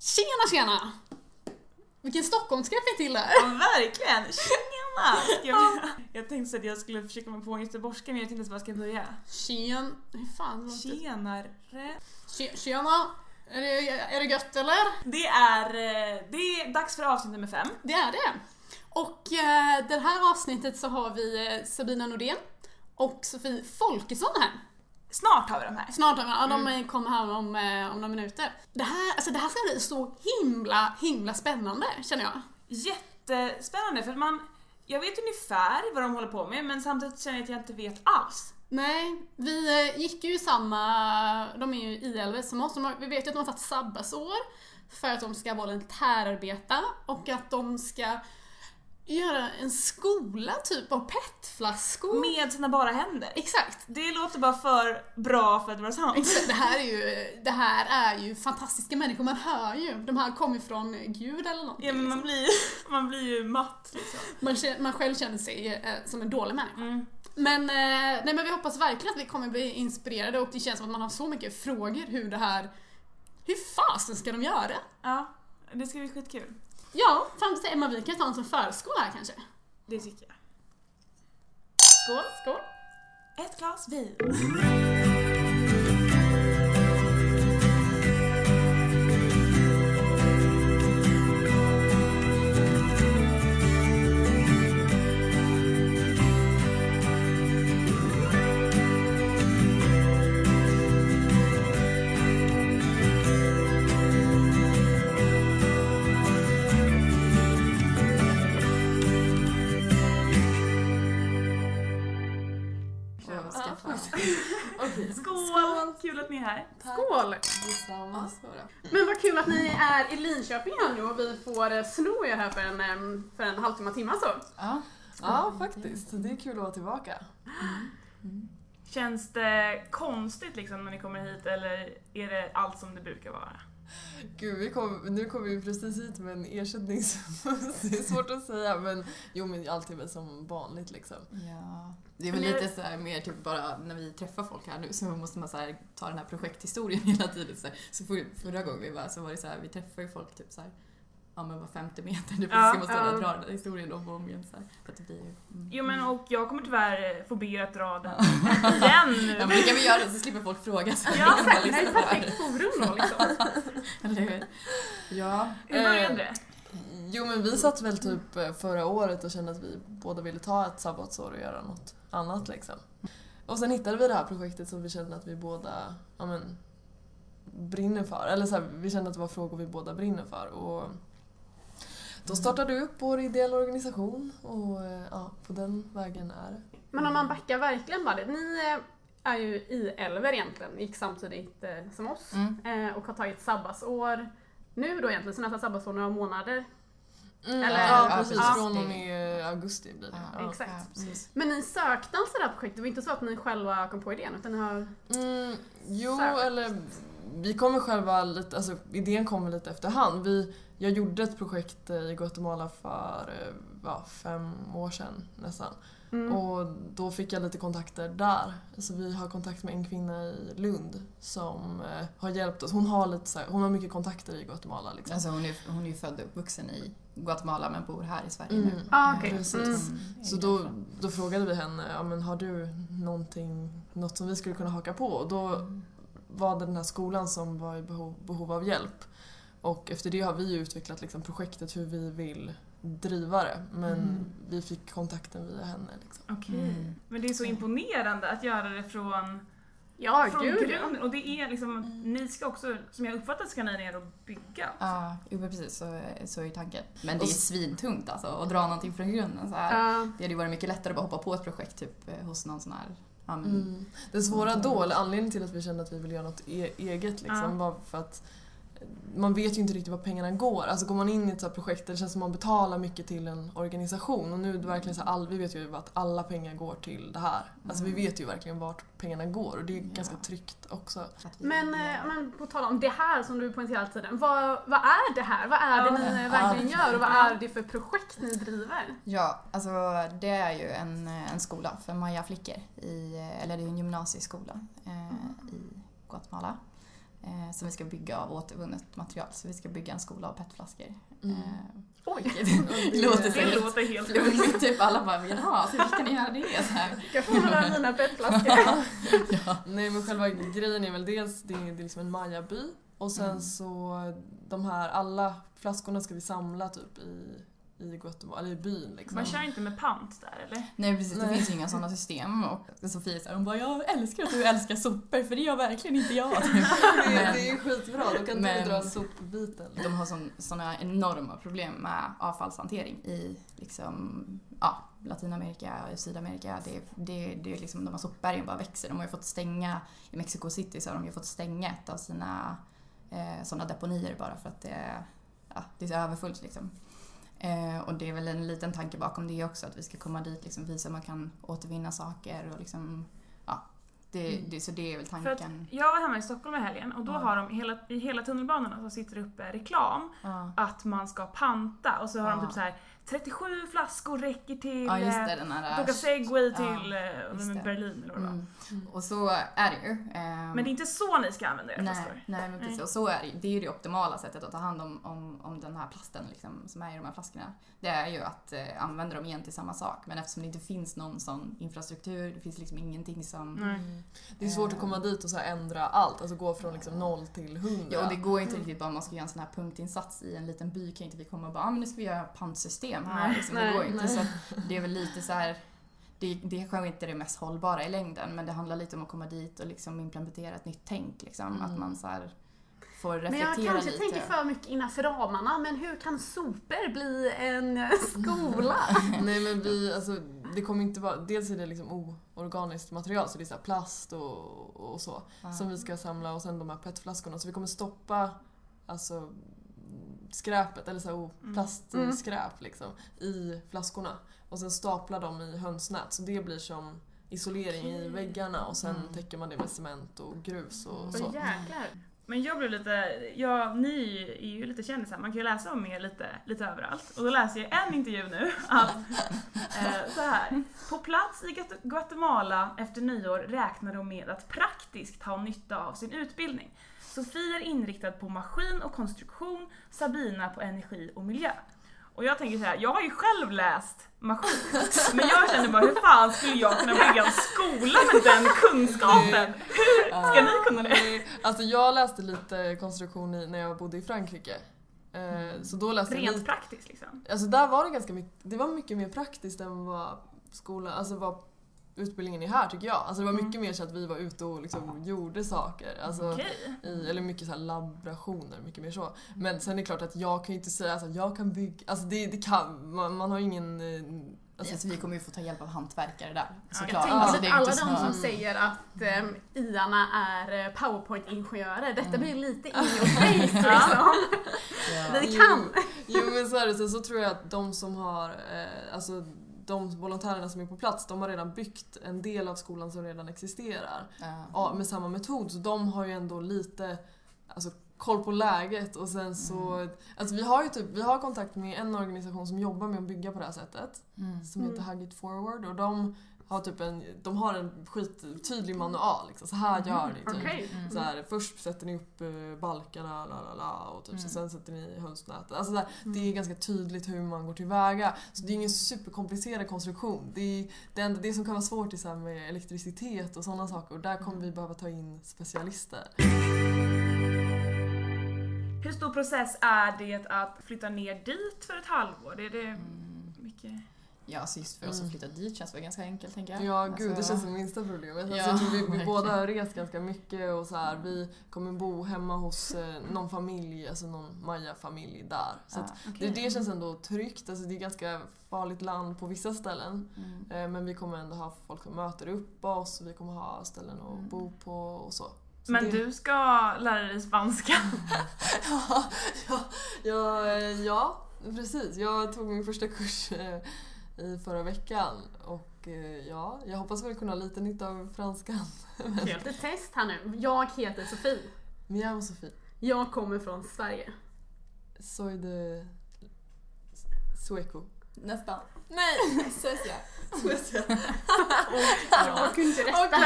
Tjena tjena! Vilken Stockholmska jag fick till där. Ja, verkligen! Tjena! Jag, jag tänkte att jag skulle försöka mig på en göteborgska men jag tänkte så var ska jag börja? Tjen... Hur fan låter det? Tjenare! Tje- Tjena! Är det, är det gött eller? Det är, eh, det är dags för avsnitt nummer fem. Det är det. Och eh, det här avsnittet så har vi eh, Sabina Nordén och Sofie Folkesson här. Snart har vi de här. Snart, ja, de eh, kommer här om, eh, om några minuter. Det här, alltså, det här ska bli så himla, himla spännande känner jag. Jättespännande för man, jag vet ungefär vad de håller på med men samtidigt känner jag att jag inte vet alls. Nej, vi eh, gick ju samma, de är ju i som oss, har- vi vet ju att de har tagit sabbatsår för att de ska volontärarbeta och att de ska göra en skola typ av petflaskor. Med sina bara händer. Exakt. Det låter bara för bra för att vara sant. Exakt, Det här, är ju, det här är ju fantastiska människor, man hör ju. De här kommer från Gud eller någonting. Ja, men man, liksom. blir, man blir ju matt liksom. man, man själv känner sig eh, som en dålig människa. Mm. Men, eh, nej, men vi hoppas verkligen att vi kommer bli inspirerade och det känns som att man har så mycket frågor hur det här... Hur fasen ska de göra? Ja, det ska bli skitkul. Ja, fram till Emma, vi kan ta en som förskola här kanske. Det tycker jag. Skål! Skål! Ett glas vin. Är här. Skål! Detsamma. Men vad kul att ni är i Linköping här nu och vi får eh, sno er här för en, för en halvtimme, timme så. Ja. Ja, faktiskt. Det är kul att vara tillbaka. Känns det konstigt liksom när ni kommer hit eller är det allt som det brukar vara? Gud, vi kom, nu kom vi precis hit med en ersättnings... det är svårt att säga, men jo, men allt är väl som vanligt liksom. ja. Det är väl lite så här mer typ bara när vi träffar folk här nu så måste man så här ta den här projekthistorien hela tiden. Så, här. så för, förra gången vi var så var det så här, vi träffar ju folk typ så här, ja men var 50 meter. Det Ja, ska man ställa ja. dra den där historien om och om igen så här. För att det blir. Mm. Jo men och jag kommer tyvärr få be er att dra den igen nu. Ja men det kan vi göra så slipper folk fråga. Så Ja, bara Det här är perfekt forum då liksom. Eller hur? Ja. Hur började det? Jo, men vi satt väl typ eh, förra året och kände att vi båda ville ta ett sabbatsår och göra något annat liksom. Och sen hittade vi det här projektet som vi kände att vi båda ja, men, brinner för. Eller så här, vi kände att det var frågor vi båda brinner för. Och då startade vi upp vår ideella organisation och eh, ja, på den vägen är det. Men om man backar verkligen bandet. Ni eh, är ju i Elver egentligen, gick samtidigt eh, som oss Mm. och har tagit sabbatsår nu då egentligen, så tagit sabbatsår några månader. Mm, Eller- ja, Ja, precis. precis. Från och med augusti blir det. Ja. Ja. Exakt. Ja, precis. Men ni sökte alltså det här projektet, det var inte så att ni själva kom på idén utan ni har... Mm, jo, Sökt. eller vi kommer själva lite, alltså idén kommer lite efterhand. Vi, jag gjorde ett projekt i Guatemala för eh, ja, fem år sedan nästan. Mm. Och då fick jag lite kontakter där. Så vi har kontakt med en kvinna i Lund som eh, har hjälpt oss. Hon har, lite så här, hon har mycket kontakter i Guatemala. Liksom. Alltså hon är, hon är ju född och uppvuxen i Guatemala men bor här i Sverige Mm. nu. Ah, okej. Precis. Mm. Så då, då frågade vi henne, ja, men har du någonting, något som vi skulle kunna haka på? Och då Mm. var det den här skolan som var i behov, behov av hjälp. Och efter det har vi utvecklat liksom projektet hur vi vill driva det. Men Mm. vi fick kontakten via henne. Liksom. Okej. Mm. Men det är så imponerande att göra det från, Ja, från gud ja. grunden. Och det är liksom, ni ska också, som jag uppfattar ska ni ner och bygga. Ja, jo, precis så, så är tanken. Men det är svintungt alltså att dra någonting från grunden. Så här. Ja. Det hade ju varit mycket lättare att bara hoppa på ett projekt typ eh, hos någon sån här Mm. Det svåra då, eller anledningen till att vi kände att vi ville göra något e- eget liksom, Ja. var för att man vet ju inte riktigt var pengarna går. Alltså går man in i ett så här projekt där det känns som att man betalar mycket till en organisation och nu är det verkligen så all, vi vet ju att alla pengar går till det här. Alltså vi Mm. vet ju verkligen vart pengarna går och det är Ja. ganska tryggt också. Men, eh, men på tal om det här som du poängterar hela tiden, vad, vad är det här? Vad är det ni eh, verkligen gör och vad är det för projekt ni driver? Ja, alltså det är ju en, en skola för Maya-flickor, i, eller det är en gymnasieskola eh, i Guatemala. Eh, som vi ska bygga av återvunnet material. Så vi ska bygga en skola av petflaskor. Mm. Eh, Oj! vilket låter Det helt låter helt flummigt. Typ alla bara jaha, så hur ska ni göra det? Så här. Jag får några av mina petflaskor. Ja. Nej men själva grejen är väl dels det är, det är liksom en mayaby och sen Mm. så de här alla flaskorna ska vi samla typ i, i Guatemala, eller i byn liksom. Man kör inte med pant där eller? Nej precis, det Nej. finns ju inga sådana system. Och Sofie säger hon bara jag älskar att du älskar sopor för det gör verkligen inte jag. Det, Men- det är skitbra, då kan men- vi dra sopbiten. De har sån, såna enorma problem med avfallshantering i liksom, ja, Latinamerika och Sydamerika. Det, det, det är liksom, de här sopbergen bara växer. De har ju fått stänga, i Mexico City så har de ju fått stänga ett av sina eh, sådana deponier bara för att det, ja, det är så överfullt liksom. Eh, och det är väl en liten tanke bakom det också, att vi ska komma dit liksom visa hur man kan återvinna saker och liksom, ja. Det, Mm. det, så det är väl tanken. jag var hemma i Stockholm i helgen och då Ja. har de hela, i hela tunnelbanorna så sitter det uppe reklam Ja. att man ska panta och så har de typ så här 37 flaskor räcker till ja just eh, det, den här... att åka segway Ja, till eh, det. Berlin eller vad var. Mm. Och så är det ju. Ehm, Men det är inte så ni ska använda era flaskor? Nej, nej men precis. Nej. Och så är det ju. Det är ju det optimala sättet att ta hand om, om, om den här plasten liksom, som är i de här flaskorna. Det är ju att eh, använda dem igen till samma sak. Men eftersom det inte finns någon sån infrastruktur, det finns liksom ingenting som... Nej. Mm. Det är svårt att komma dit och så här ändra allt, alltså gå från liksom noll till hundra. Ja, och det går inte riktigt bara om man ska göra en sån här punktinsats i en liten by kan inte vi komma och bara ah, men nu ska vi göra pantsystem här. Nej, liksom, det går inte. Så att det är väl lite så här det, det kanske inte är det mest hållbara i längden men det handlar lite om att komma dit och liksom implementera ett nytt tänk. Liksom. Mm. Att man så här får Men jag kanske lite. tänker för mycket innanför ramarna, men hur kan sopor bli en skola? Nej men vi, alltså det kommer inte vara, dels är det liksom oorganiskt material så det är så här plast och, och så Ja. som vi ska samla och sen de här petflaskorna så vi kommer stoppa alltså skräpet, eller så oh, Mm. plastskräp liksom, i flaskorna och sen stapla dem i hönsnät så det blir som isolering i Okej. väggarna och sen Mm. täcker man det med cement och grus och Mm. så. Åh jäklar. Men jag blev lite, ja ni är ju lite kändisar, man kan ju läsa om er lite, lite överallt. Och då läser jag en intervju nu att, eh, så här. På plats i Guat- Guatemala efter nyår räknar de med att praktiskt ha nytta av sin utbildning. Sofie är inriktad på maskin och konstruktion, Sabina på energi och miljö. Och jag tänker så här, jag har ju själv läst maskin, men jag känner bara hur fan skulle jag kunna bygga en skola med den kunskapen? Hur ska ni kunna det? Alltså jag läste lite konstruktion när jag bodde i Frankrike. Eh, Så då läste Rent lite praktiskt liksom. Alltså där var det ganska mycket, det var mycket mer praktiskt än vad skolan, alltså vad utbildningen är här tycker jag. Alltså det var Mm. mycket mer så att vi var ute och liksom gjorde saker. Alltså, Okej. i, eller mycket så här laborationer, mycket mer så. Men sen är det klart att jag kan ju inte säga att alltså, jag kan bygga, alltså det, det kan, man, man har ingen... eh, Alltså, Alltså, vi kommer ju få ta hjälp av hantverkare där. Såklart. Jag tänker Alltså, alla de så- som säger att um, iarna är eh, powerpoint-ingenjörer, detta Mm. blir lite in your face liksom. Ja. Vi kan! Jo men så är det, sen så tror jag att de som har, eh, alltså de volontärerna som är på plats, de har redan byggt en del av skolan som redan existerar. Ja. ja, med samma metod. Så de har ju ändå lite alltså, koll på läget och sen så... Alltså vi har ju typ, vi har kontakt med en organisation som jobbar med att bygga på det här sättet. Mm. Som Mm. heter Hug It Forward och de har typ en, de har en skittydlig manual liksom. Så här gör ni typ. Okej. Mm. Så här, först sätter ni upp eh, balkarna, la la la, och typ, så Mm. sen sätter ni hönsnätet. Alltså där, det är ganska tydligt hur man går tillväga. Så det är ingen superkomplicerad konstruktion. Det, är, det, enda, det som kan vara svårt är så här med elektricitet och sådana saker och där kommer vi behöva ta in specialister. Hur stor process är det att flytta ner dit för ett halvår? Är det Mm. mycket? Ja, så just för oss Mm. att flytta dit känns väl ganska enkelt tänker jag. Ja, gud det Alltså, känns som minsta problemet. Alltså, Ja, jag tror vi, vi verkligen. båda har rest ganska mycket och så här, vi kommer bo hemma hos eh, någon familj, alltså någon Maya-familj där. Så att ja. det, det känns ändå tryggt, alltså det är ganska farligt land på vissa ställen. Mm. Eh, Men vi kommer ändå ha folk som möter upp oss, vi kommer ha ställen att Mm. bo på och så. så Men det, du ska lära dig spanska. ja, ja, ja, ja, precis. Jag tog min första kurs eh, i förra veckan och eh, ja, jag hoppas väl kunna ha lite nytta av franskan. Lite test här nu. Jag heter Sofie. Mia och Sofie. Jag kommer från Sverige. Soy de Sueco. Nästan. Nej! Suecia. Suecia. Jag kunde inte rätta.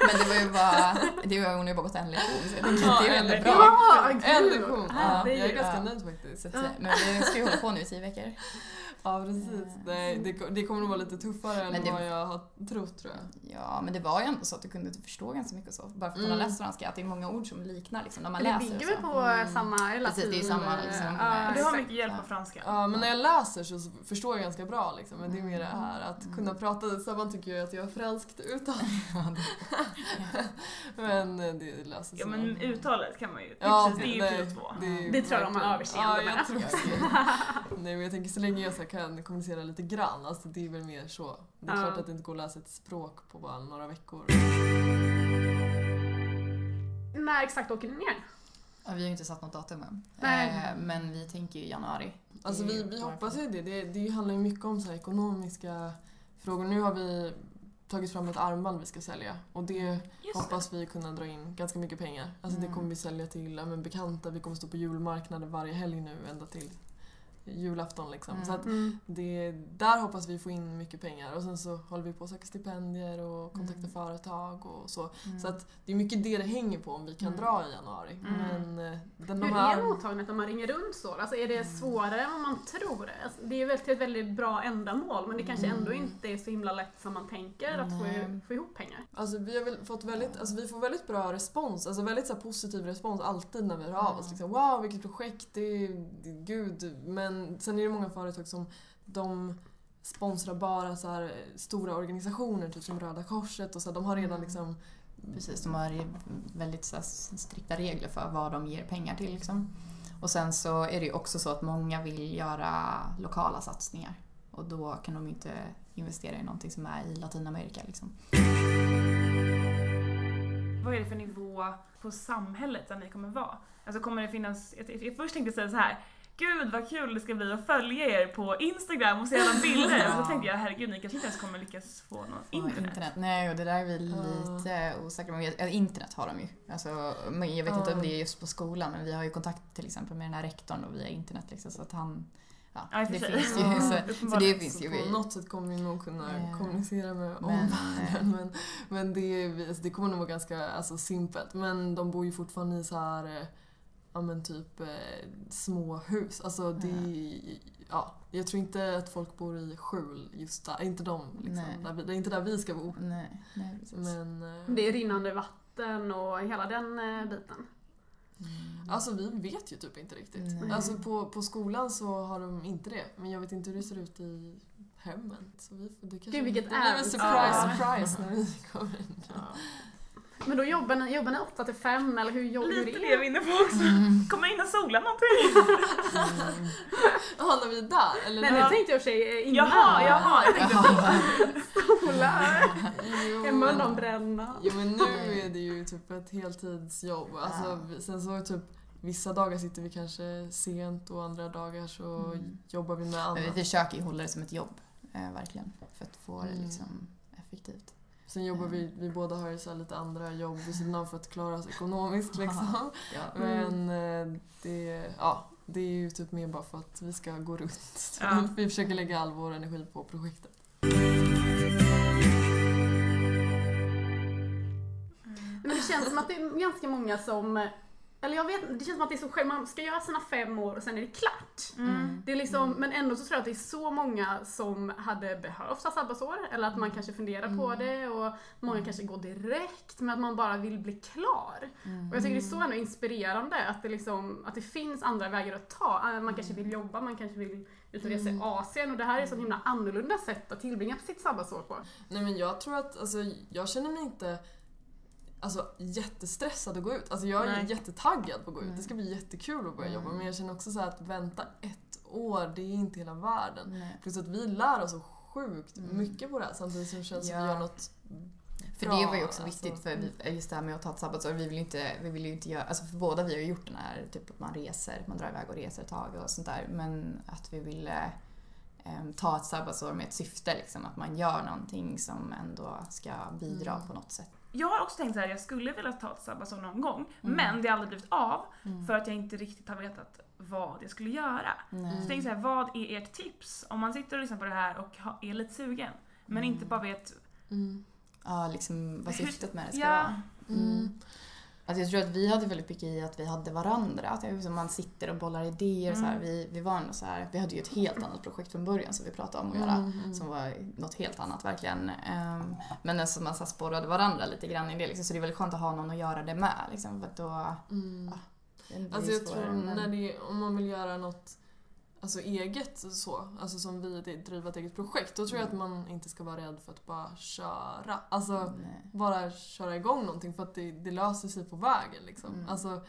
Men det var ju bara, det var, hon har ju bara gått en lektion så jag tänker Ja, att det är en väldigt lektion. bra. Ja, En lektion. Ja, jag är ganska nöjd faktiskt. Men vi ska ju hålla på nu i tio veckor. Ja, precis. Nej, det, det kommer nog vara lite tuffare än det- vad jag har trott tror jag. Ja, men det var ju ändå så att du kunde förstå ganska mycket och så. Bara för att man har Mm. läst franska, att det är många ord som liknar liksom när man Det läser ligger och väl på Mm. samma latin? Precis, det är samma, liksom, ja, eh, Du har mycket hjälp av franska. Ja, men när jag läser så förstår jag ganska bra liksom. Men det är mer det här att Mm. kunna prata. Sabban tycker ju att jag har franskt uttal. men eh, det löser sig. Ja men uttalet kan man ju, Ja, precis, det är ju prio två. är Det tror jag de har överseende ja, jag med. tror också det. Nej men jag tänker så länge jag så kan kommunicera lite grann, alltså det är väl mer så. Det är Ja. klart att det inte går att läsa ett språk på bara några veckor. När exakt åker ni ner? Ja, vi har ju inte satt något datum än. Eh, men vi tänker ju januari. Alltså vi, vi hoppas ju det. det. Det handlar ju mycket om så här ekonomiska frågor. Nu har vi tagit fram ett armband vi ska sälja och det Just det. hoppas vi kunna dra in ganska mycket pengar. Alltså det Mm. kommer vi sälja till ja, men bekanta, vi kommer stå på julmarknader varje helg nu ända till julafton liksom. Mm. Så att det, där hoppas vi få in mycket pengar och sen så håller vi på att söka stipendier och kontakta Mm. företag och så. Mm. Så att det är mycket det det hänger på om vi kan Mm. dra i januari. Mm. Men eh, den, de Hur här... är mottagandet när man ringer runt så? Alltså är det svårare än vad man tror? Alltså, det är ju väl till ett väldigt bra ändamål men det kanske ändå Mm. inte är så himla lätt som man tänker att få, få ihop pengar. Alltså vi har väl fått väldigt, alltså vi får väldigt bra respons, alltså väldigt så här positiv respons alltid när vi hör av oss. Mm. Liksom, wow vilket projekt, det är, det är gud. Men sen är det många företag som de sponsrar bara så här stora organisationer, typ som Röda Korset och så. här, De har redan Mm. liksom Precis, de har väldigt så här, strikta regler för vad de ger pengar till. Liksom. Och sen så är det ju också så att många vill göra lokala satsningar. Och då kan de inte investera i någonting som är i Latinamerika. Liksom. Vad är det för nivå på samhället där ni kommer vara? Alltså kommer det finnas, jag, jag först tänkte säga så här. Gud vad kul det ska bli att följa er på Instagram och se alla bilder. Ja. Men så tänkte jag herregud ni kanske inte ens kommer lyckas få någon Och internet. Nej, och det där är vi lite osäkra på. Ja, Internet har de ju. Alltså, men jag vet inte Ja. om det är just på skolan, men vi har ju kontakt till exempel med den här rektorn då, via internet. Liksom, så att han... Ja, Ja, och det finns ju. Ja, Så, så det finns Så ju. på något sätt kommer vi nog kunna Eh, kommunicera med men, omvärlden. Men, men det, är- alltså, det kommer nog vara ganska alltså, simpelt. Men de bor ju fortfarande i så här, eh, ja men typ eh, små hus. Alltså det, ja, jag tror inte att folk bor i skjul just där. Inte de liksom. Vi, det är inte där vi ska bo. Nej, nej precis. Men, eh, Det är rinnande vatten och hela den eh, biten. Mm. alltså vi vet ju typ inte riktigt. Nej. Alltså på, på skolan så har de inte det. Men jag vet inte hur det ser ut i hemmen. Så vi, det kanske, Gud, vilket det blir en äventyr. surprise, Ja. surprise när vi kommer in. Men då jobbar ni, jobbar ni 8 till 5 eller hur jobbar hur Lite är det var inne på också. Mm. Kommer in och sola någonting? Mm. Jaha, när vi är där? Eller? Nej, Ja. det tänkte jag sig innan. Jaha, jaha. Jag Skola, Jo, hemma de bränna. Jo men nu är det ju typ ett heltidsjobb. Alltså, vi- Sen så typ vissa dagar sitter vi kanske sent och andra dagar så Mm. jobbar vi med Men vi annat. försöker ju hålla det som ett jobb, eh, verkligen. För att få det Mm. liksom effektivt. Sen jobbar vi, vi båda har ju så här lite andra jobb vid sidan av för att klara oss ekonomiskt liksom. Ja. Men eh, det, ja, det är ju typ mer bara för att vi ska gå runt. Ja. Vi försöker lägga all vår energi på projektet. Men det känns som att det är ganska många som eller jag vet det känns som att det är så själv, man ska göra sina fem år och sen är det klart. Mm. Det är liksom, Men ändå så tror jag att det är så många som hade behövt ha sabbatsår, eller att man kanske funderar på det och många kanske går direkt, men att man bara vill bli klar. Mm. Och jag tycker det är så ändå inspirerande att det, liksom, att det finns andra vägar att ta. Eh, Man kanske vill jobba, man kanske vill ut och resa i Asien och det här är ett så himla annorlunda sätt att tillbringa sitt sabbatsår på. Nej men jag tror att, alltså jag känner mig inte alltså, jättestressad att gå ut. Alltså jag är Nej. jättetaggad på att gå ut. Det ska bli jättekul att börja jobba. Men jag känner också så att vänta ett år, det är inte hela världen. Nej. Plus att vi lär oss så sjukt Mm. mycket på det här samtidigt som det känns som Ja. vi gör något För bra, det var ju också alltså. viktigt för vi, just det här med att ta ett sabbatsår. Vi vill ju inte, vi vill inte göra, alltså för båda vi har ju gjort den här typ att man reser, man drar iväg och reser ett tag och sånt där. Men att vi ville em, ta ett sabbatsår med ett syfte liksom. Att man gör någonting som ändå ska bidra Mm. på något sätt jag har också tänkt så här, jag skulle vilja ta ett sabbatsår någon gång, Mm. men det har aldrig blivit av Mm. för att jag inte riktigt har vetat vad jag skulle göra. Nej. Så jag tänker så här, vad är ert tips om man sitter och lyssnar på det här och är lite sugen, men Mm. inte bara vet Mm. Ja, liksom vad syftet med det ska Ja. vara. Mm. Alltså jag tror att vi hade väldigt mycket i att vi hade varandra. Att det man sitter och bollar idéer. och Så här. Mm. Vi, vi var ändå så här, vi hade ju ett helt annat projekt från början som vi pratade om att göra. Mm, mm. Som var något helt annat verkligen. Ehm, men alltså man så här sporrade varandra lite grann i det. Liksom. Så det är väldigt skönt att ha någon att göra det med. Liksom, för då, Mm. det blir Alltså jag tror när det, om man vill göra något alltså eget så, alltså som vi, det, driva ett eget projekt, då tror jag att man inte ska vara rädd för att bara köra. Alltså Nej. bara köra igång någonting för att det, det löser sig på vägen liksom. Mm. Alltså,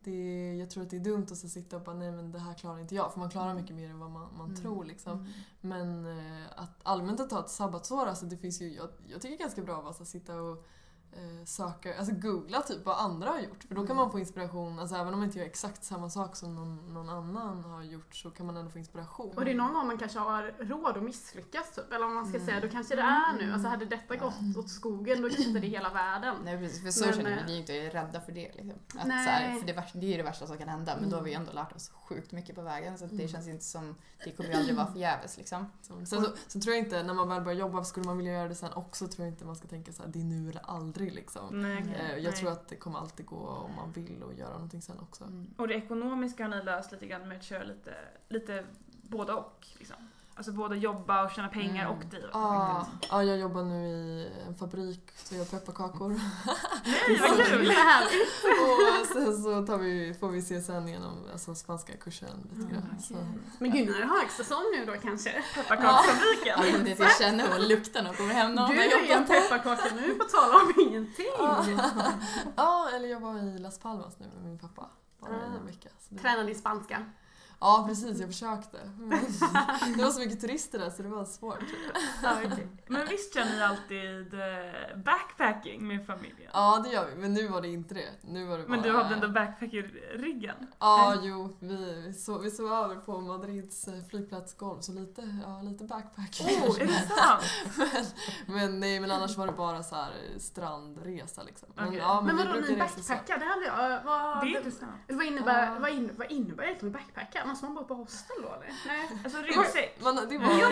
det, jag tror att det är dumt att sitta och bara nej men det här klarar inte jag, för man klarar mycket mer än vad man, man Mm. tror liksom. Mm. Men eh, att allmänt att ta ett sabbatsår, alltså det finns ju, jag, jag tycker ganska bra att sitta och eh, söka, alltså googla typ vad andra har gjort. För då kan Mm. man få inspiration, alltså även om man inte gör exakt samma sak som någon, någon annan har gjort så kan man ändå få inspiration. Och det är någon gång man kanske har råd att misslyckas typ. Eller om man ska Mm. säga, då kanske det är nu. Alltså hade detta gått åt skogen då kanske det är hela världen. Nej precis, för så Men, känner vi, eh, vi är inte rädda för det. Liksom. Att, Nej. så här, för det, är det värsta som kan hända men då har vi Mm. ändå lärt oss sjukt mycket på vägen så det Mm. känns inte som, det kommer ju aldrig vara förgäves liksom. Sen, så, sen tror jag inte, när man väl börjar jobba, skulle man vilja göra det sen också, tror jag inte man ska tänka så här, det är nu eller aldrig liksom. Nej, okej. Eh, Jag tror att det kommer alltid gå om man vill och göra någonting sen också. Mm. Och det ekonomiska har ni löst lite grann med att köra lite, lite både och. Liksom. Alltså både jobba och tjäna pengar Mm. och driva Ja, projektet. ja, jag jobbar nu i en fabrik så jag pepparkakor. Nej, vad kul! Och sen så tar vi, får vi CSN genom alltså, spanska kursen lite grann. Mm, Så. Men gud, nu är det högsäsong nu då kanske? Pepparkaksfabriken. Ja, är det jag känner och lukten och kommer hem någon Du är en pepparkaka nu på tal om ingenting. Ja, eller jag var i Las Palmas nu med min pappa. Bara i Ah. en vecka. Så det... Tränar din spanska. Ja, precis. Jag försökte. Men det var så mycket turister där så det var svårt. Ja, okej. Men visst kör ni alltid eh, backpacking med familjen? Ja, det gör vi. Men nu var det inte det. Nu var det bara... Men du hade ändå backpacker-ryggen? Ja, jo. Vi, sov, vi sov över på Madrids eh, flygplatsgolv, så lite, ja, lite backpacking. Oh, är det sant? men, nej, men annars var det bara så här eh, strandresa liksom. Men, ja, Men vi vadå, ni backpackar? Det hade jag... Vad, Det är intressant. vad, innebär, Ja. vad, in, vad innebär egentligen med backpacka? Måste man bo på hostel då eller? Nej. Alltså ryggsäck? Man, det var Jo,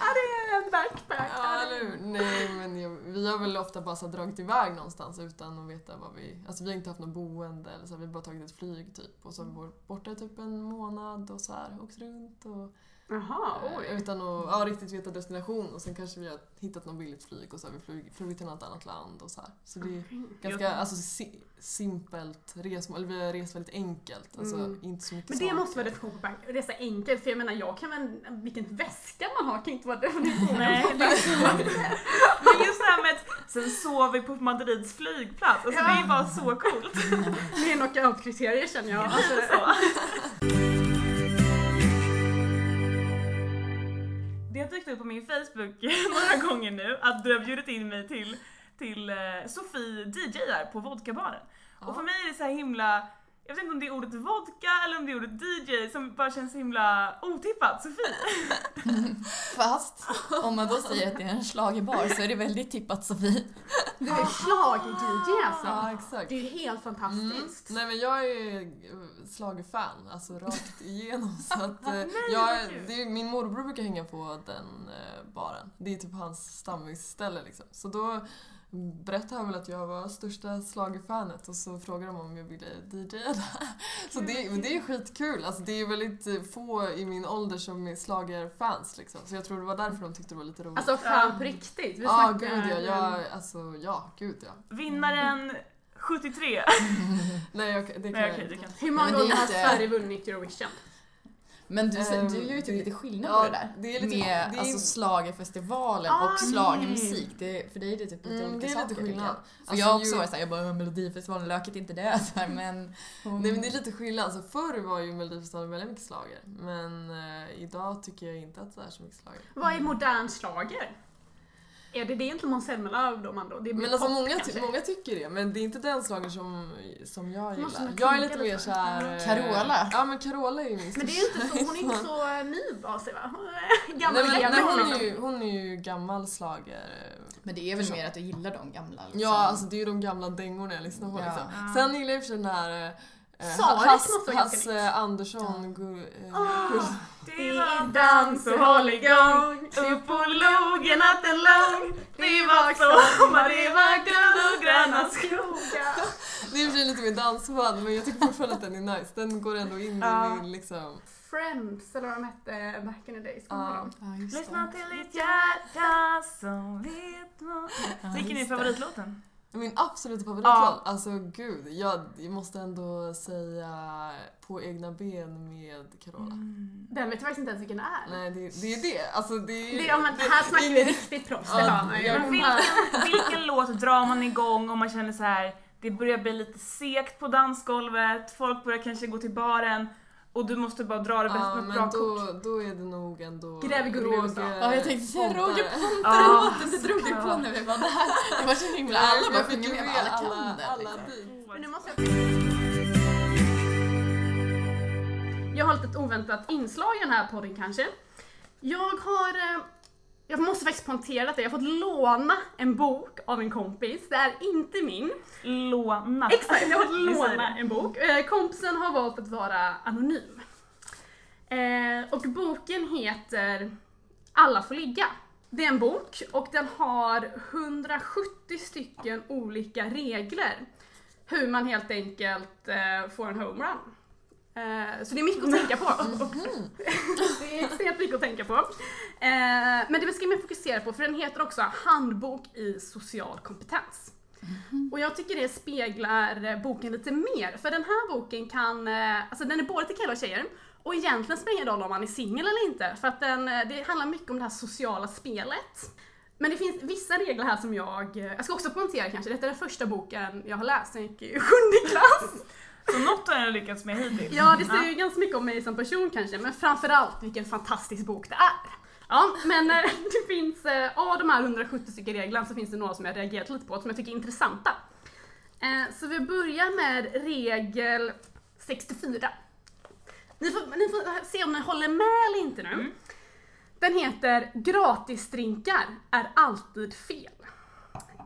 Ja, det är en backpack. Ja, eller? Nej, men jag, vi har väl ofta bara så dragit iväg någonstans utan att veta vad vi... Alltså vi har inte haft något boende eller så, här, vi har bara tagit ett flyg typ och så har vi varit borta i typ en månad och så här åkt runt och... Jaha, eh, oj. utan att ja, riktigt veta destination och sen kanske vi har hittat något billigt flyg och så har vi flugit, flugit till något annat land och så här. Så det är ganska alltså, si, simpelt resmål, eller vi har rest väldigt enkelt. Alltså Mm. inte så mycket Men det saker. måste vara definition på back. Resa enkelt, för jag menar jag kan väl, vilken väska man har kan inte vara definitionen Nej. Men just det här med att sen sov vi på Madrids flygplats, alltså Ja. det är bara så coolt. Det är knockout-kriterier känner jag. Alltså, Så. Har dykt upp på min Facebook några gånger nu att du har bjudit in mig till, till eh, Sofie DJar på vodkabaren. Och för mig är det så här himla, jag vet inte om det är ordet vodka eller om det är ordet DJ som bara känns så himla otippat. Sofie! Fast om man då säger att det är en schlagerbar så är det väldigt tippat Sofie. Du är schlager-DJ alltså. Ja, exakt. Det är ju helt fantastiskt. Nej men jag är eh, schlagerfan, alltså rakt igenom. Så att, eh, Nej, jag, är, min morbror brukar hänga på den eh, baren. Det är typ hans stammisställe liksom. Så då berättade han väl att jag var största schlagerfanet och så frågade de om jag ville DJa där. Så det, men det är skitkul. Alltså det är väldigt få i min ålder som är schlagerfans liksom. Så jag tror det var därför de tyckte det var lite roligt. Alltså fan på riktigt. Vi Ja, snackar- gud ja. Jag, alltså, ja, gud ja. Vinnaren 73. Nej, jag, det kan Nej jag okej, inte. Hur många gånger har Sverige vunnit Eurovision? Men du, Ehm, du gör ju typ det- lite skillnad ja, på det där. det är lite- med det är- alltså, schlagerfestivalen Ah, och schlagermusik. Det, för dig är det typ lite Mm, olika det är lite saker. jag. skillnad. För Alltså, jag har också ju- varit såhär, jag bara Melodifestivalen, löket inte det. Så här, men, Nej men det är lite skillnad. Alltså, förr var ju Melodifestivalen väldigt mycket slager. Men eh, idag tycker jag inte att det är så mycket slager. Vad är modern schlager? Är det det inte Måns Zelmerlöw man då? Det blir Men alltså pop, många, ty- många tycker det, men det är inte den slagen som, som jag gillar. Jag är lite mer såhär... eh, Carola. Ja men Carola är ju min Men det är inte så, hon är inte så eh, ny av sig va? Hon är Gammal Nej, men, gammal nej, hon, är ju, hon är ju gammal slager. Men det är väl mer att du gillar de gamla liksom. Ja, alltså det är ju de gamla dängorna jag lyssnar på Ja. liksom. Ja. Sen gillar jag i och för sig den här eh, Saris Hass, måste vara ganska Hasse Andersson. Gu, eh, Ah. Gu- Det var dans och håll igång Upp på logen natten lång Det var sommar, det var guld och gröna skogar Det är i lite mer dansband men jag tycker fortfarande att den är nice. Den går ändå in i min liksom... Friends, eller vad de hette back in the days. Ja. Lyssna till ditt hjärta som vet vad Vilken är favoritlåten? Min absoluta favoritlåt. Alltså gud, jag, jag måste ändå säga På egna ben med Carola. Mm. Den vet jag faktiskt inte ens vilken det är. Nej, det, det är det. Alltså det är Det, ja, men här snackar vi riktigt proffs, det Ja, hör man ju. jag- Men vilken, vilken låt drar man igång om man känner så här det börjar bli lite segt på dansgolvet, folk börjar kanske gå till baren och du måste bara dra det bästa Ja, med bra men kort. då, då är det nog ändå Gräv i Gurgården. Ja, jag tänkte säga Pontare. Roger Ja. Pontare-låten, det drog du på när vi var där. Det var så himla, alla bara jag fick sjunger ju med, alla kan alla liksom. dit. Men nu måste jag... Jag har ett oväntat inslag i den här podden kanske. Jag har... Jag måste faktiskt poängtera att jag har fått låna en bok av en kompis. Det är inte min. Låna. Exakt, jag har fått låna en bok. Eh, Kompisen har valt att vara anonym. Eh, Och boken heter Alla får ligga. Det är en bok och den har 170 stycken olika regler. Hur man helt enkelt eh, får en homerun. Eh, Så det är mycket att tänka på. det är extremt mycket att tänka på. Eh, Men det ska man fokusera på för den heter också Handbok i social kompetens. Och jag tycker det speglar boken lite mer, för den här boken kan, eh, alltså den är både till killar och tjejer, och egentligen spelar det ingen roll om man är singel eller inte, för att den, det handlar mycket om det här sociala spelet. Men det finns vissa regler här som jag, jag ska också poängtera kanske, detta är den första boken jag har läst jag gick i sjunde klass. Så något har jag lyckats med hittills. Ja, det säger ju ganska mycket om mig som person kanske, men framförallt vilken fantastisk bok det är. Ja, men eh, det finns, eh, av de här 170 stycken reglerna så finns det några som jag reagerat lite på, som jag tycker är intressanta. Eh, Så vi börjar med regel 64. Ni får, ni får se om ni håller med eller inte nu. Den heter Gratisdrinkar är alltid fel.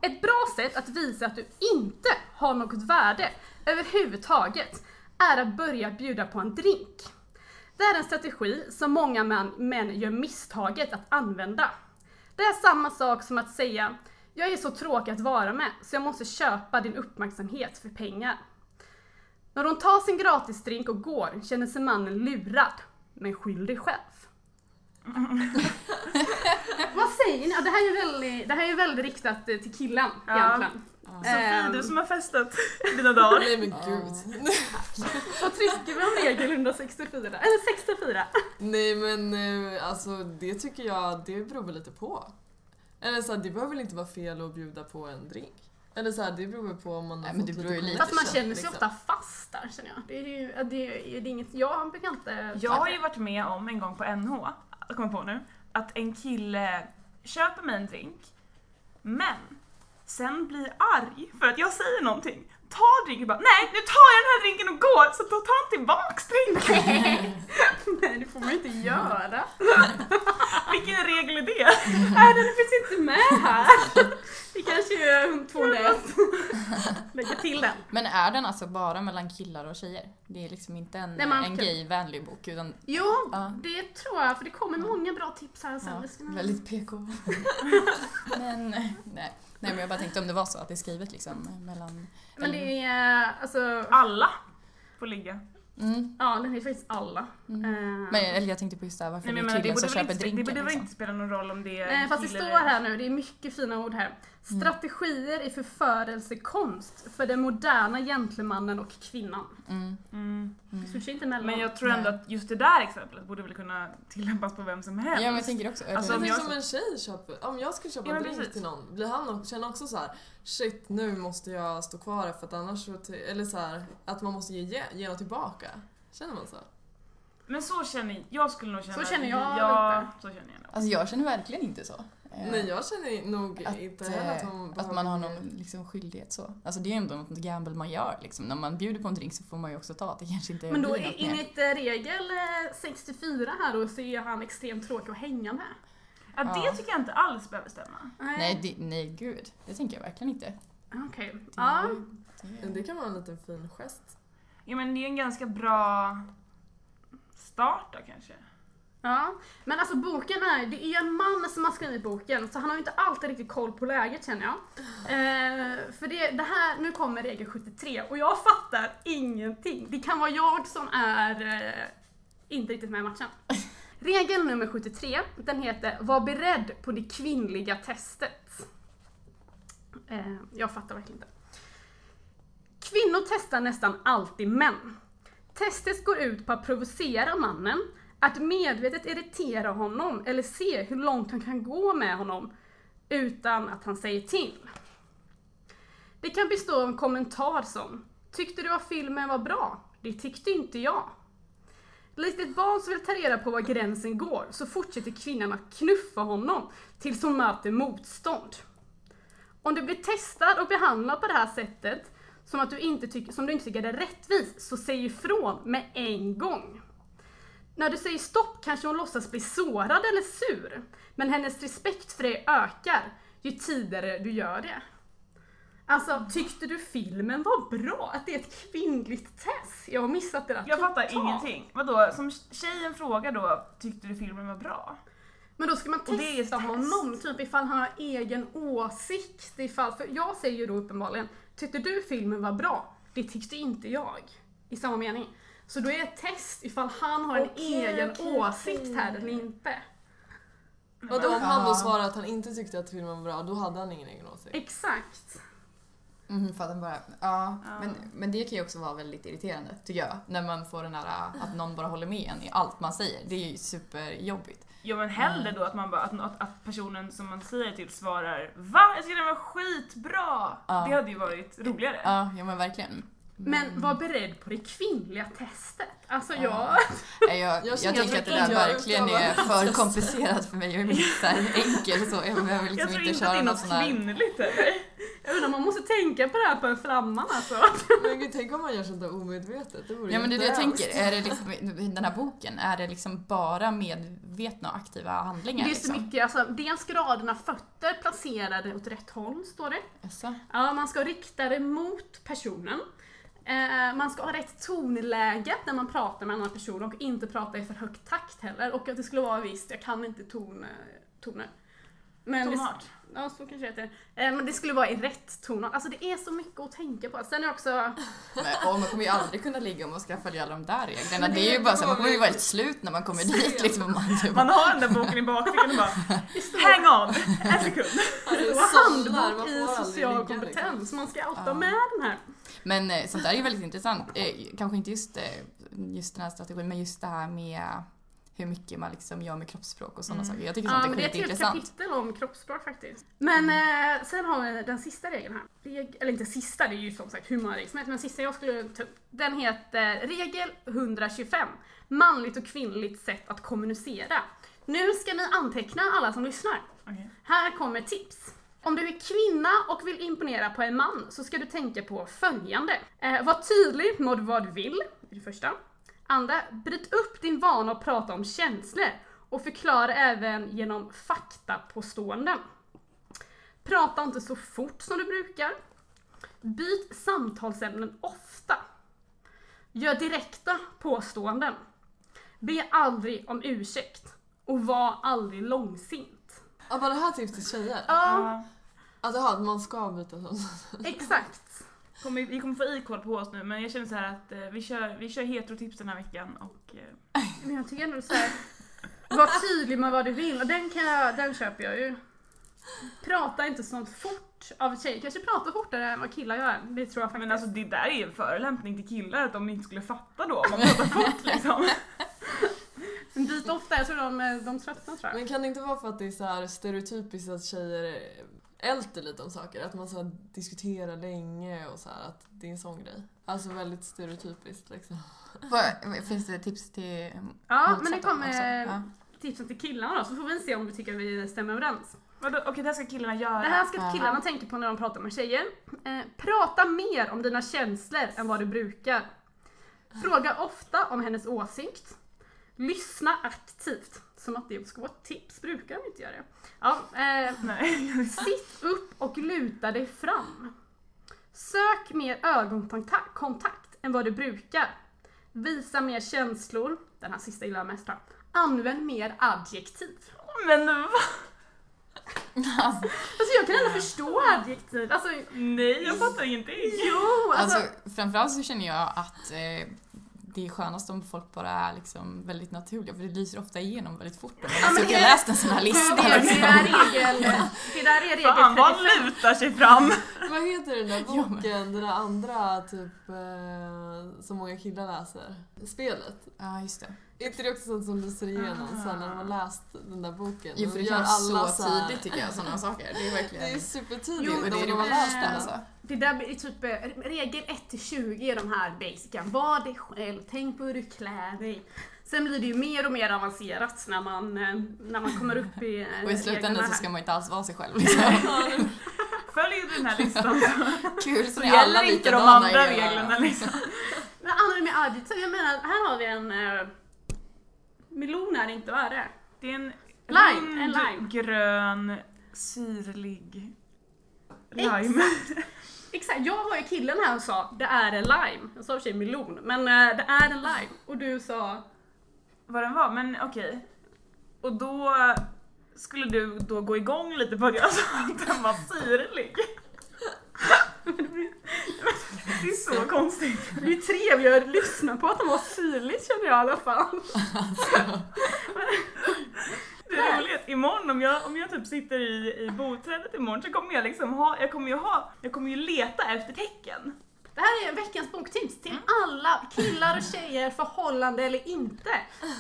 Ett bra sätt att visa att du inte har något värde överhuvudtaget är att börja bjuda på en drink. Det är en strategi som många män, män gör misstaget att använda. Det är samma sak som att säga jag är så tråkig att vara med så jag måste köpa din uppmärksamhet för pengar. När hon tar sin gratisdrink och går känner sig mannen lurad, men skyll dig själv. Vad säger ni? Ja, det, här är väldigt, det här är ju väldigt riktat eh, till killen Ja. egentligen. Sofie, Ehm. du som har festat dina dagar. Nej men gud. Vad tycker vi om regel 164? Eller 64? Nej men eh, alltså det tycker jag, det beror väl lite på. Eller så här, det behöver väl inte vara fel att bjuda på en drink. Eller så här, det beror väl på om man har Nej, men fått ju lite Fast man känner sig liksom. ofta fast där känner jag. Det är ju det är, det är inget, jag brukar inte... Jag har ju varit med om en gång på NH, jag kommer på nu, att en kille köper mig en drink, men sen blir arg för att jag säger någonting. Tar drinken och bara nej nu tar jag den här drinken och går så då tar han tillbaks drinken. Nej, det får man ju inte göra. Vilken regel är det? Nej, den finns inte med här. Vi kanske gör 201. Lägger till den. Men är den alltså bara mellan killar och tjejer? Det är liksom inte en, Nej, man en gayvänlig bok utan Jo, Ja. det tror jag, för det kommer många bra tips här sen. ja, väldigt PK. men nej. Nej men jag bara tänkte om det var så att det är skrivet liksom mellan... Men det är, alltså, Alla får ligga. Mm. ja den är faktiskt alla. Mm. Eh, Men eller jag tänkte på just det här varför Nej, men det är det killen som köper inte, drinken. det borde väl liksom. inte spela någon roll om det är Nej, fast det står här nu, det är mycket fina ord här. Mm. Strategier i förförelsekonst för den moderna gentlemannen och kvinnan. Mm. Mm. Det switchar inte mellan. Men jag tror ändå Nej. att just det där exemplet borde väl kunna tillämpas på vem som helst. Ja men jag tänker också. Alltså, om jag- som en tjej köper, om jag skulle köpa Ja, en drink precis. till någon, blir han också, känner också så här: shit nu måste jag stå kvar här för att annars så, eller så här, att man måste ge, ge, ge något tillbaka. Känner man så? Men så känner jag, skulle nog känna... Så känner jag Ja, lite. så känner jag nog. Alltså jag känner verkligen inte så. Eh, Nej, jag känner nog att, inte heller att eh, hon att man har någon liksom, skyldighet så. Alltså det är ändå något gamble man gör liksom. När man bjuder på en drink så får man ju också ta. Det kanske inte Men då mer. enligt eh, regel eh, 64 här då så är han extremt tråkig att hänga med. Ja, det Ja. tycker jag inte alls behöver stämma. Nej, det, nej gud. Det tänker jag verkligen inte. Okej. Det, Ja. det, Det kan vara en liten fin gest. Ja men det är en ganska bra start då kanske. Ja, men alltså boken är, det är en man som har skrivit boken så han har ju inte alltid riktigt koll på läget känner jag. Eh, för det, det här, nu kommer regel 73 och jag fattar ingenting. Det kan vara jag som är eh, inte riktigt med i matchen. Regel nummer 73, den heter Var beredd på det kvinnliga testet. Eh, jag fattar verkligen inte. Kvinnor testar nästan alltid män. Testet går ut på att provocera mannen, att medvetet irritera honom eller se hur långt han kan gå med honom utan att han säger till. Det kan bestå av en kommentar som Tyckte du att filmen var bra? Det tyckte inte jag. Likt ett barn som vill ta reda på var gränsen går så fortsätter kvinnan att knuffa honom tills hon möter motstånd. Om du blir testad och behandlad på det här sättet som, att du inte tycker, som du inte tycker är rättvist så säg ifrån med en gång. När du säger stopp kanske hon låtsas bli sårad eller sur, men hennes respekt för dig ökar ju tidigare du gör det. Alltså, tyckte du filmen var bra? Att det är ett kvinnligt test? Jag har missat det där Jag fattar totalt. ingenting. Vadå, som tjejen frågar då, tyckte du filmen var bra? Men då ska man Och det är testa ett test. honom, typ ifall han har egen åsikt. Ifall, för jag säger ju då uppenbarligen, tyckte du filmen var bra? Det tyckte inte jag. I samma mening. Så då är det ett test ifall han har en egen okej, åsikt här eller inte. Och då om han då Ja. svarade att han inte tyckte att filmen var bra, då hade han ingen egen åsikt. Exakt. Mhm, för att den bara, ja, Ja. Men, men det kan ju också vara väldigt irriterande tycker jag. När man får den här att någon bara håller med en i allt man säger. Det är ju superjobbigt. Jo men hellre då att, man bara, att, att personen som man säger till svarar Va? Jag tycker den var skitbra! Ja. Det hade ju varit roligare. Ja, ja men verkligen. Men var beredd på det kvinnliga testet. Alltså Ja. jag... Nej, Jag, jag, Jag känner tänker att det där jag verkligen är för test. komplicerat för mig. Jag är här enkel så. Jag behöver liksom jag tror inte inte att det köra är något kvinnligt. Jag undrar, man måste tänka på det här på en flamman alltså. Men gud, tänk om man gör sånt där omedvetet. Det vore Ja men det är det jag tänker. Är det liksom, den här boken, är det liksom bara medvetna och aktiva handlingar? Det är så liksom? mycket, alltså dels graderna fötter placerade åt rätt håll står det. Jaså? Ja, man ska rikta det mot personen. Eh, man ska ha rätt tonläge när man pratar med en annan person och inte prata i för högt takt heller. Och att det skulle vara visst, jag kan inte ton, eh, toner. Men det, Tonart. ja, så kanske det heter. Eh, men det skulle vara i rätt tonart. Alltså det är så mycket att tänka på. Sen är det också, Men, och man kommer ju aldrig kunna ligga om man ska följa alla de där reglerna. Det, det är ju bara så, man var kommer ju vi- vara helt slut när man kommer dit liksom. och Man, typ, Man har den där boken i bakfickan och bara det Hang on! En sekund. Ja, det är man handbok i social ligga, kompetens. liksom. Man ska alltid ha med den här. Men eh, sånt där är ju väldigt intressant. Eh, kanske inte just, eh, just den här strategin, men just det här med hur mycket man liksom gör med kroppsspråk och sådana Mm. saker. Jag tycker Ja, sånt men är det är ett helt skitintressant. kapitel om kroppsspråk faktiskt. Men eh, sen har vi den sista regeln här. Reg eller inte sista, det är ju som sagt hur många regler som helst, men sista jag skulle ta upp. Den heter regel 125. Manligt och kvinnligt sätt att kommunicera. Nu ska ni anteckna alla som lyssnar. Okej. Här kommer tips. Om du är kvinna och vill imponera på en man så ska du tänka på följande. Eh, var tydlig med vad du vill, är det första. Andra, bryt upp din vana att prata om känslor och förklara även genom faktapåståenden. Prata inte så fort som du brukar. Byt samtalsämnen ofta. Gör direkta påståenden. Be aldrig om ursäkt. Och var aldrig långsint. Ja, var det här tips till tjejer? Ja, Ja. Alltså, att man ska byta sånt. exakt. Kommer, vi kommer få ikål på oss nu men jag känner så här att eh, vi kör, vi kör heterotips den här veckan och eh, Men jag tycker ändå såhär, var tydlig med vad du vill och den, kan jag, den köper jag ju. Prata inte så fort av tjejer, kanske prata fortare än vad killar gör. Det tror jag faktiskt. Men alltså det där är ju en förolämpning till killar att de inte skulle fatta då om man pratar fort liksom. Men byt ofta, jag tror de, de tröttnar tror jag. Men kan det inte vara för att det är så här stereotypiskt att tjejer älter lite om saker? Att man så här diskuterar länge och så här, att det är en sån grej? Alltså väldigt stereotypiskt liksom. Vad- Finns det tips till Ja, men det kommer? Ja. tipsen till killarna då, så får vi se om vi tycker att vi stämmer överens. Vadå? Okej, det här ska killarna göra. Det här ska Ja. killarna tänka på när de pratar med tjejer. Eh, prata mer om dina känslor än vad du brukar. Fråga ofta om hennes åsikt. Lyssna aktivt. Som att det ska vara ett tips, brukar de inte göra det. Ja, eh, sitt upp och luta dig fram. Sök mer ögonkontakt kontakt än vad du brukar. Visa mer känslor. Den här sista gillar jag mest. tror jag. Använd mer adjektiv. Men va? Alltså jag kan ändå förstå adjektiv. Alltså, Nej, jag fattar ingenting. jo! Alltså, Alltså framförallt så känner jag att eh, det är skönast om folk bara är liksom väldigt naturliga för det lyser ofta igenom väldigt fort. Om man har men suttit det- och läst en sån här det, lista. det, det, liksom. där regel, det där är regel Fan vad 35. lutar sig fram. Vad heter den där Ja, men- boken, den där andra typ eh, som många killar läser? Spelet. Ja, just det. Är inte det också sånt som lyser igenom Ah. sen när man läst den där boken? Jo, för det gör känns så här- tydligt tycker jag, sådana saker. Det är verkligen... Det är supertydligt. Jo, och det är de det har läst den. alltså. Det där är typ eh, regel 1 till 20 är de här basica. Var dig själv, tänk på hur du klär dig. Sen blir det ju mer och mer avancerat när man, eh, när man kommer upp i eh, Och i slutändan så ska man inte alls vara sig själv. Liksom. Följer du den här listan Kul, så så är alla gäller inte de andra i reglerna liksom. Men använder med adjektiv, jag menar här har vi en melon är det inte, vad är det? Det är en Lime, en rund, lime. grön, syrlig lime. Exakt, jag var ju killen här och sa det är en lime. Jag sa i och för sig melon, men eh, det är en lime. Och du sa Vad den var, men okej. Och då skulle du då gå igång lite på att jag sa att den var syrlig. Det är så konstigt. det är trevligare att lyssna på att de var syrligt känner jag i alla fall. Det är roligt, imorgon om jag, om jag typ sitter i, i boträdet imorgon så kommer jag liksom ha, jag kommer ju ha, jag kommer ju leta efter tecken. Det här är veckans boktips till alla killar och tjejer, förhållande eller inte.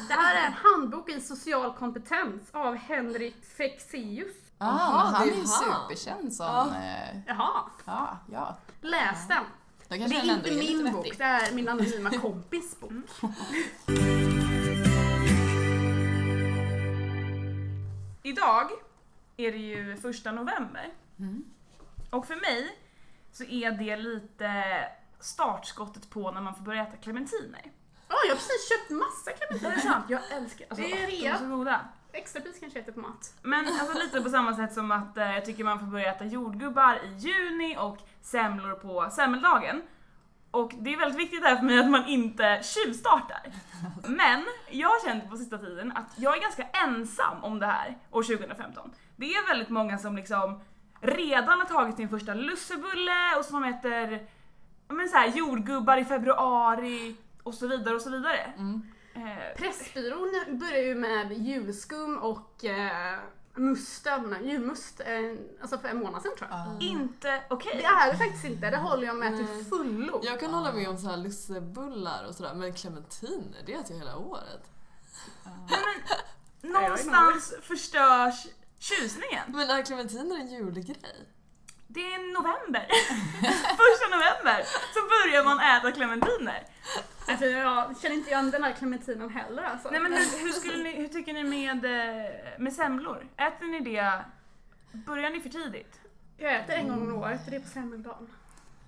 Det här är en handbok i social kompetens av Henrik Fexeus. Ja, Jaha, men han det är ju superkänd som... Ja. eh, Jaha, Ja, ja. läs den. Då Det kanske är den inte är lite min vettig. bok, det är min anonyma kompis bok. Idag är det ju första november Mm. och för mig så är det lite startskottet på när man får börja äta clementiner. Ja, jag har precis köpt massa Är clementiner. det sant? Jag älskar alltså, Det är åh, de rea. är så goda. Extrapris kanske heter på mat. Men alltså lite på samma sätt som att eh, jag tycker man får börja äta jordgubbar i juni och semlor på semmeldagen. Och det är väldigt viktigt här för mig att man inte tjuvstartar. Men jag har känt på sista tiden att jag är ganska ensam om det här år 2015. Det är väldigt många som liksom redan har tagit sin första lussebulle och som äter men så här, jordgubbar i februari och så vidare och så vidare. Mm. Eh, Pressbyrån börjar ju med julskum och eh, musten, julmust, eh, alltså för en månad sedan tror jag. Ja. inte okej. Det är det faktiskt inte, det håller jag med till fullo. Jag kan hålla med om så här lussebullar och sådär, men clementiner, det äter jag hela året. Nej, men, någonstans förstörs tjusningen. Men är clementiner en julgrej? Det är november. Första november så börjar man äta clementiner. Alltså, jag känner inte igen den här clementinen heller alltså. Nej men hur, hur, skulle ni, hur tycker ni med, eh, med semlor? Äter ni det, börjar ni för tidigt? Jag äter en gång om året och det är på semmeldagen.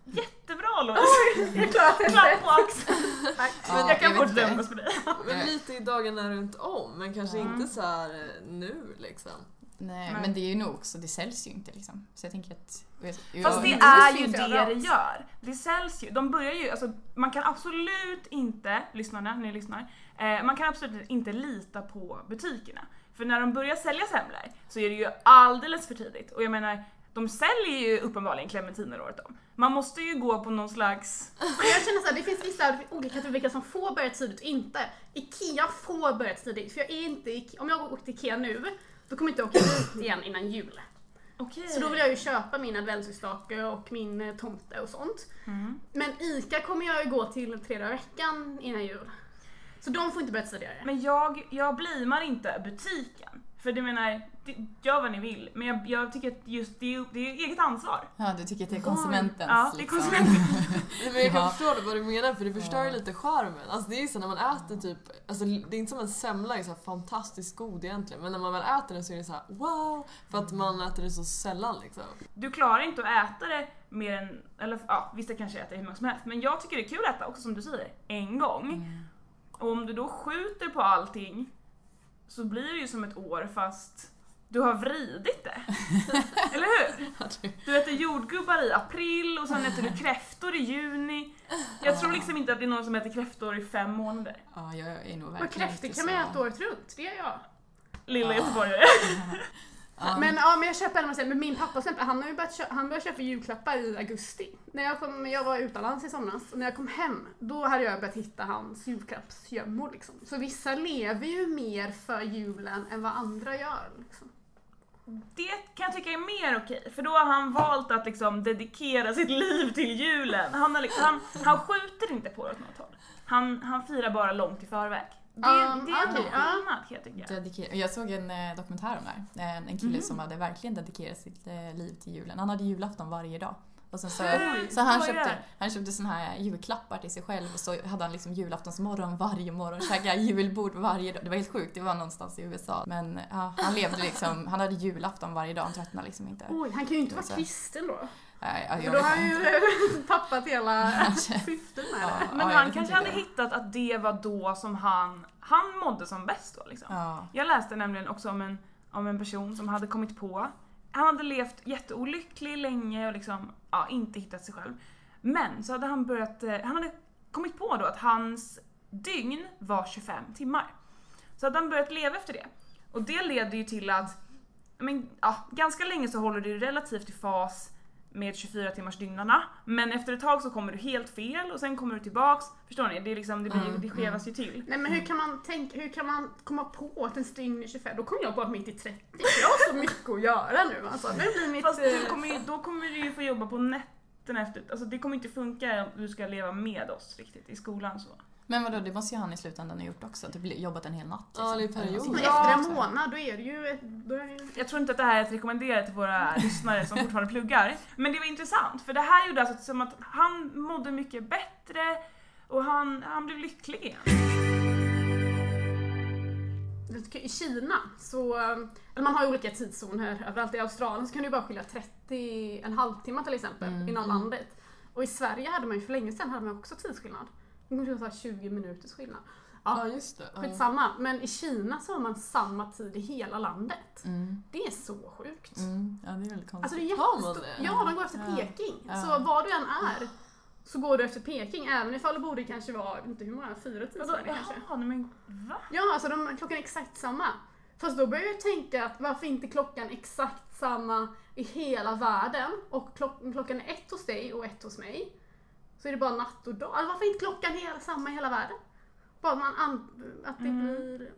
Jättebra Louise! Klapp på axeln! Tack. Ja, jag kan fortsätta med dig. Men lite i dagarna runt om, men kanske Mm. inte så här eh, nu liksom. Nej, Nej. men det är ju nog också, det säljs ju inte liksom. Så jag tänker att... jag- Fast det är ju det det gör. Det säljs ju. De börjar ju, alltså man kan absolut inte, lyssnarna, ni lyssnar, eh, man kan absolut inte lita på butikerna. För när de börjar sälja semlor så är det ju alldeles för tidigt. Och jag menar, de säljer ju uppenbarligen clementiner året om. Man måste ju gå på någon slags... Men jag känner såhär, det finns vissa olika kategorier vilka som får börja tidigt och inte. Ikea får börja tidigt, för jag är inte, i- om jag åker till Ikea nu, då kommer jag inte åka dit igen innan jul. Okej. Så då vill jag ju köpa min adventsljusstake och min eh, tomte och sånt. Mm. Men ICA kommer jag ju gå till tre dagar i veckan innan jul. Så de får inte börja tidigare. Men jag, jag blimar inte butiken. För det menar, det- gör vad ni vill, men jag, jag tycker att just det är, det är eget ansvar. Ja, du tycker att det är konsumentens Ja, det är liksom. konsumentens. Nej, men jag kan Ja. förstå det, vad du menar för det förstör ju Ja. lite charmen. Alltså det är ju så när man äter typ, alltså det är inte som en semla är så här fantastiskt god egentligen men när man väl äter den så är det så här wow! För att man äter det så sällan liksom. Du klarar inte att äta det mer än, eller ja, vissa kanske äter hur många som helst, men jag tycker det är kul att äta också som du säger, en gång. Mm. Och om du då skjuter på allting så blir det ju som ett år fast du har vridit det. Eller hur? Du äter jordgubbar i april och sen äter du kräftor i juni. Jag tror liksom inte att det är någon som äter kräftor i fem månader. Ja, jag är nog Och verkligen kräftor inte kan man äta året runt, det gör jag. Lilla Ja. göteborgare. Men, ja, men jag köper ändå men min pappa exempel, han har ju börjat, kö- han började köpa julklappar i augusti. När jag, kom, jag var utomlands i somras och när jag kom hem då hade jag börjat hitta hans julklappsgömmor. Liksom. Så vissa lever ju mer för julen än vad andra gör. Liksom. Det kan jag tycka är mer okej, för då har han valt att liksom dedikera sitt liv till julen. Han, liksom, han, han skjuter inte på det åt något håll. Han, han firar bara långt i förväg. Det, Um, det är okej, ja. skillnad jag tycka. Dedikera- Jag såg en eh, dokumentär om det här. En, en kille Mhm. som hade verkligen dedikerat sitt eh, liv till julen. Han hade julafton varje dag. Och sen så, Oj, så han, köpte, han köpte såna här julklappar till sig själv och så hade han liksom julaftonsmorgon varje morgon, käkade julbord varje dag. Det var helt sjukt, det var någonstans i USA. Men ja, han levde liksom, han hade julafton varje dag, han tröttnade liksom inte. Oj, han kan ju inte vara kristen då. Nej, ja, jag då har han inte. ju tappat hela syftet med Ja. det. Men jag han kanske hade det. hittat att det var då som han, han mådde som bäst då liksom. Ja. Jag läste nämligen också om en, om en person som hade kommit på, han hade levt jätteolycklig länge och liksom, ja, inte hittat sig själv. Men så hade han börjat, eh, han hade kommit på då att hans dygn var 25 timmar. Så hade han börjat leva efter det. Och det leder ju till att, men, ja, ganska länge så håller du relativt i fas med 24 timmars dygnarna men efter ett tag så kommer du helt fel och sen kommer du tillbaks. Förstår ni? Det, är liksom, det, blir, Mm, det skevas ju till. Nej men hur kan man tänka, hur kan man komma på att en dygn är 25? Då kommer jag bara mitt i 30. Jag har så mycket att göra nu alltså. Nu blir mitt... Fast eh, du kommer ju, då kommer du ju få jobba på nätterna efter. Alltså det kommer inte funka om du ska leva med oss riktigt i skolan så. Men vadå, det måste ju han i slutändan ha gjort också. Typ jobbat en hel natt. Ja, det är Eller period. efter en månad då är det ju... ett- är. Jag tror inte att det här är att rekommendera till våra lyssnare som fortfarande pluggar. Men det var intressant för det här gjorde alltså som att han mådde mycket bättre och han, han blev lycklig igen. I Kina så, eller man har ju olika tidszoner överallt. I Australien så kan ju bara skilja 30, en halvtimme till exempel Mm. inom landet. Och i Sverige hade man ju för länge sedan hade man också tidsskillnad. Det kanske var så här 20 minuters skillnad. Ja, Ja, just det. Ja. skitsamma. Men i Kina så har man samma tid i hela landet. Mm. Det är så sjukt. Mm. Ja, det är väldigt konstigt. Alltså det är jättestort. Ja, de går efter Ja. Peking. Ja. Så var du än är så går du efter Peking. Även ifall du borde kanske vara, inte hur många, fyra tidszoner kanske. jaha, nej men va? Ja, alltså de, klockan är exakt samma. Fast då börjar jag tänka att varför inte klockan exakt samma i hela världen och klock, klockan är ett hos dig och ett hos mig. Så är det bara natt och dag. Alltså varför inte klockan hela, samma i hela världen? Bara man an, att det Mm. blir...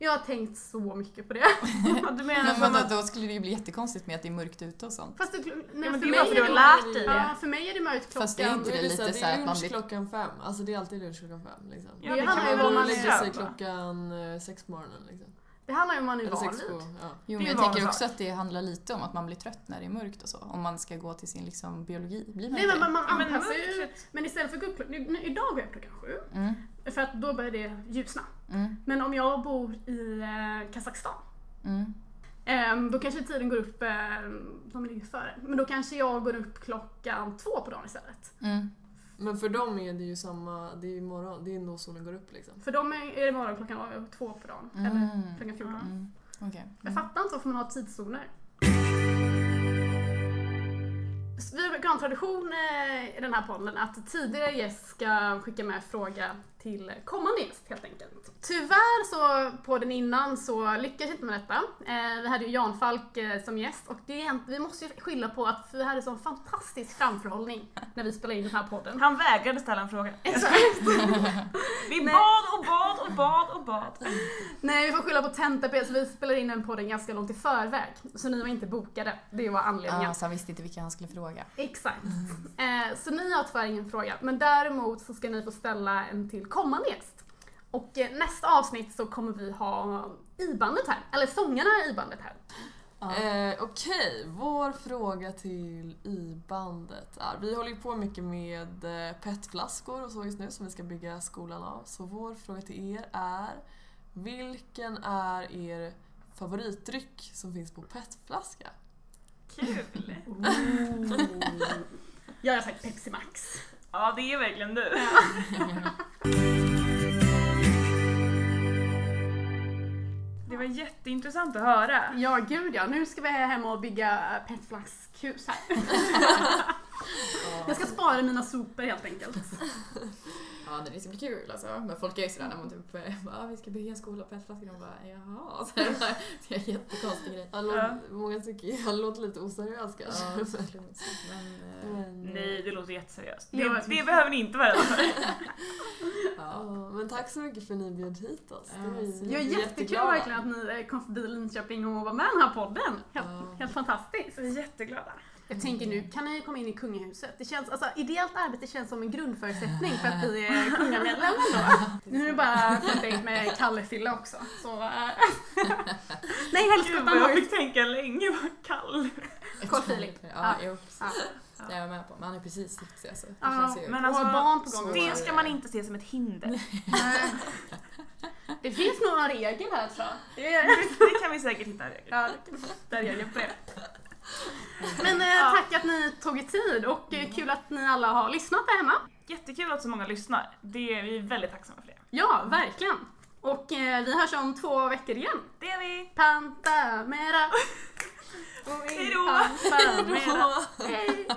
Jag har tänkt så mycket på det. Du menar Men som vadå, att... då skulle det ju bli jättekonstigt med att det är mörkt ute och sånt. Fast det, nej, Ja, men för det är mig bara för att du har det- lärt dig Ja, för mig är det mörkt klockan. Fast det är inte Då är det, lite så är att man blir- klockan fem. Alltså det är alltid lunch klockan fem. Liksom. Ja, Det det handlar kan ju om väl man lägger är- sig klockan eh, sex på morgonen. Liksom. Det handlar ju om man är van vid. Ja. Jo, men jag tänker också att det handlar lite om att man blir trött när det är mörkt och så. Om man ska gå till sin liksom, biologi. Blir man Nej men man, man anpassar ju. Men istället för att gå upp klockan... nu- nu- Idag går jag upp klockan sju. Mm, För att då börjar det ljusna. mm, Men om jag bor i eh, Kazakstan mm. Ehm, då kanske tiden går upp, eh, de ligger före, men då kanske jag går upp klockan två på dagen istället. Men för dem är det ju samma, det är ju morgon, det är då solen går upp liksom. För dem är är det morgon klockan två på dagen, eller Mm. klockan 14. Mm. Jag Mm. fattar inte varför man har tidszoner. Vi brukar ha en tradition eh, i den här podden att tidigare gäst ska skicka med fråga till kommande gäst helt enkelt. Tyvärr så på den innan så lyckades inte med detta. Eh, vi hade ju Jan Falk eh, som gäst och det är, vi måste ju skylla på att vi hade sån fantastisk framförhållning när vi spelade in den här podden. Han vägrade ställa en fråga. Exakt. Vi Nej. bad och bad och bad och bad. Nej, vi får skylla på Tentape så vi spelade in den podden ganska långt i förväg. Så ni var inte bokade. Det var anledningen. Ja, så han visste inte vilka han skulle fråga. Exakt. Eh, så ni har tyvärr ingen fråga. Men däremot så ska ni få ställa en till kommande gäst. Och eh, nästa avsnitt så kommer vi ha i-bandet här, eller sångarna i bandet här. Ja. Eh, Okej, vår fråga till i-bandet är, vi håller ju på mycket med eh, petflaskor och så just nu som vi ska bygga skolan av. Så vår fråga till er är, vilken är er favoritdryck som finns på petflaska? Kul! Jag har sagt Pepsi Max. Ja, det är verkligen du. Det var jätteintressant att höra. Ja, gud ja. Nu ska vi hem och bygga petflaskhus här. Jag ska spara mina sopor helt enkelt. Ja, det ska bli kul alltså. Men folk är ju sådär när man typ eh, bara, "Ah, vi ska bygga en skola på petflaskor och bara jaha. Så det är det en jättekonstig grej. Han Ja. låter, Många tycker han låter lite oseriös kanske. Ja. Men, eh, Men, Nej, det låter jätteseriöst. Ja, Det, det behöver ni inte vara rädda för. ja. men tack så mycket för att ni bjöd hit oss. Det Ja, jättekul jätteglada. verkligen att ni eh, kom förbi Linköping och var med i den här podden. Helt, Ja. helt fantastiskt. Vi är jätteglada. Jag tänker nu kan ni komma in i kungahuset. Det känns, alltså, ideellt arbete känns som en grundförutsättning för att bli eh, kungamedlem ändå. Nu är det bara tänkt med Kalle-Fille också. Så, eh. Nej, Gud vad har jag fick tänka länge, vad kall. Carl Philip. Ja, Ja. jo. Ja. Det är jag med på. Men han är precis gift sig alltså. Det Ja, känns ju... Men alltså, har barn på gång. det ska man inte se som ett hinder. Det finns nog någon regel här tror jag. Det Det kan vi säkert hitta en regel. ja, där är jag på det. Men eh, tack att ni tog er tid och eh, kul att ni alla har lyssnat där hemma. Jättekul att så många lyssnar. Det är vi är väldigt tacksamma för det. Ja, verkligen. Och eh, vi hörs om två veckor igen. Det är vi! Panta mera. Hej då! Panta mera. Hej.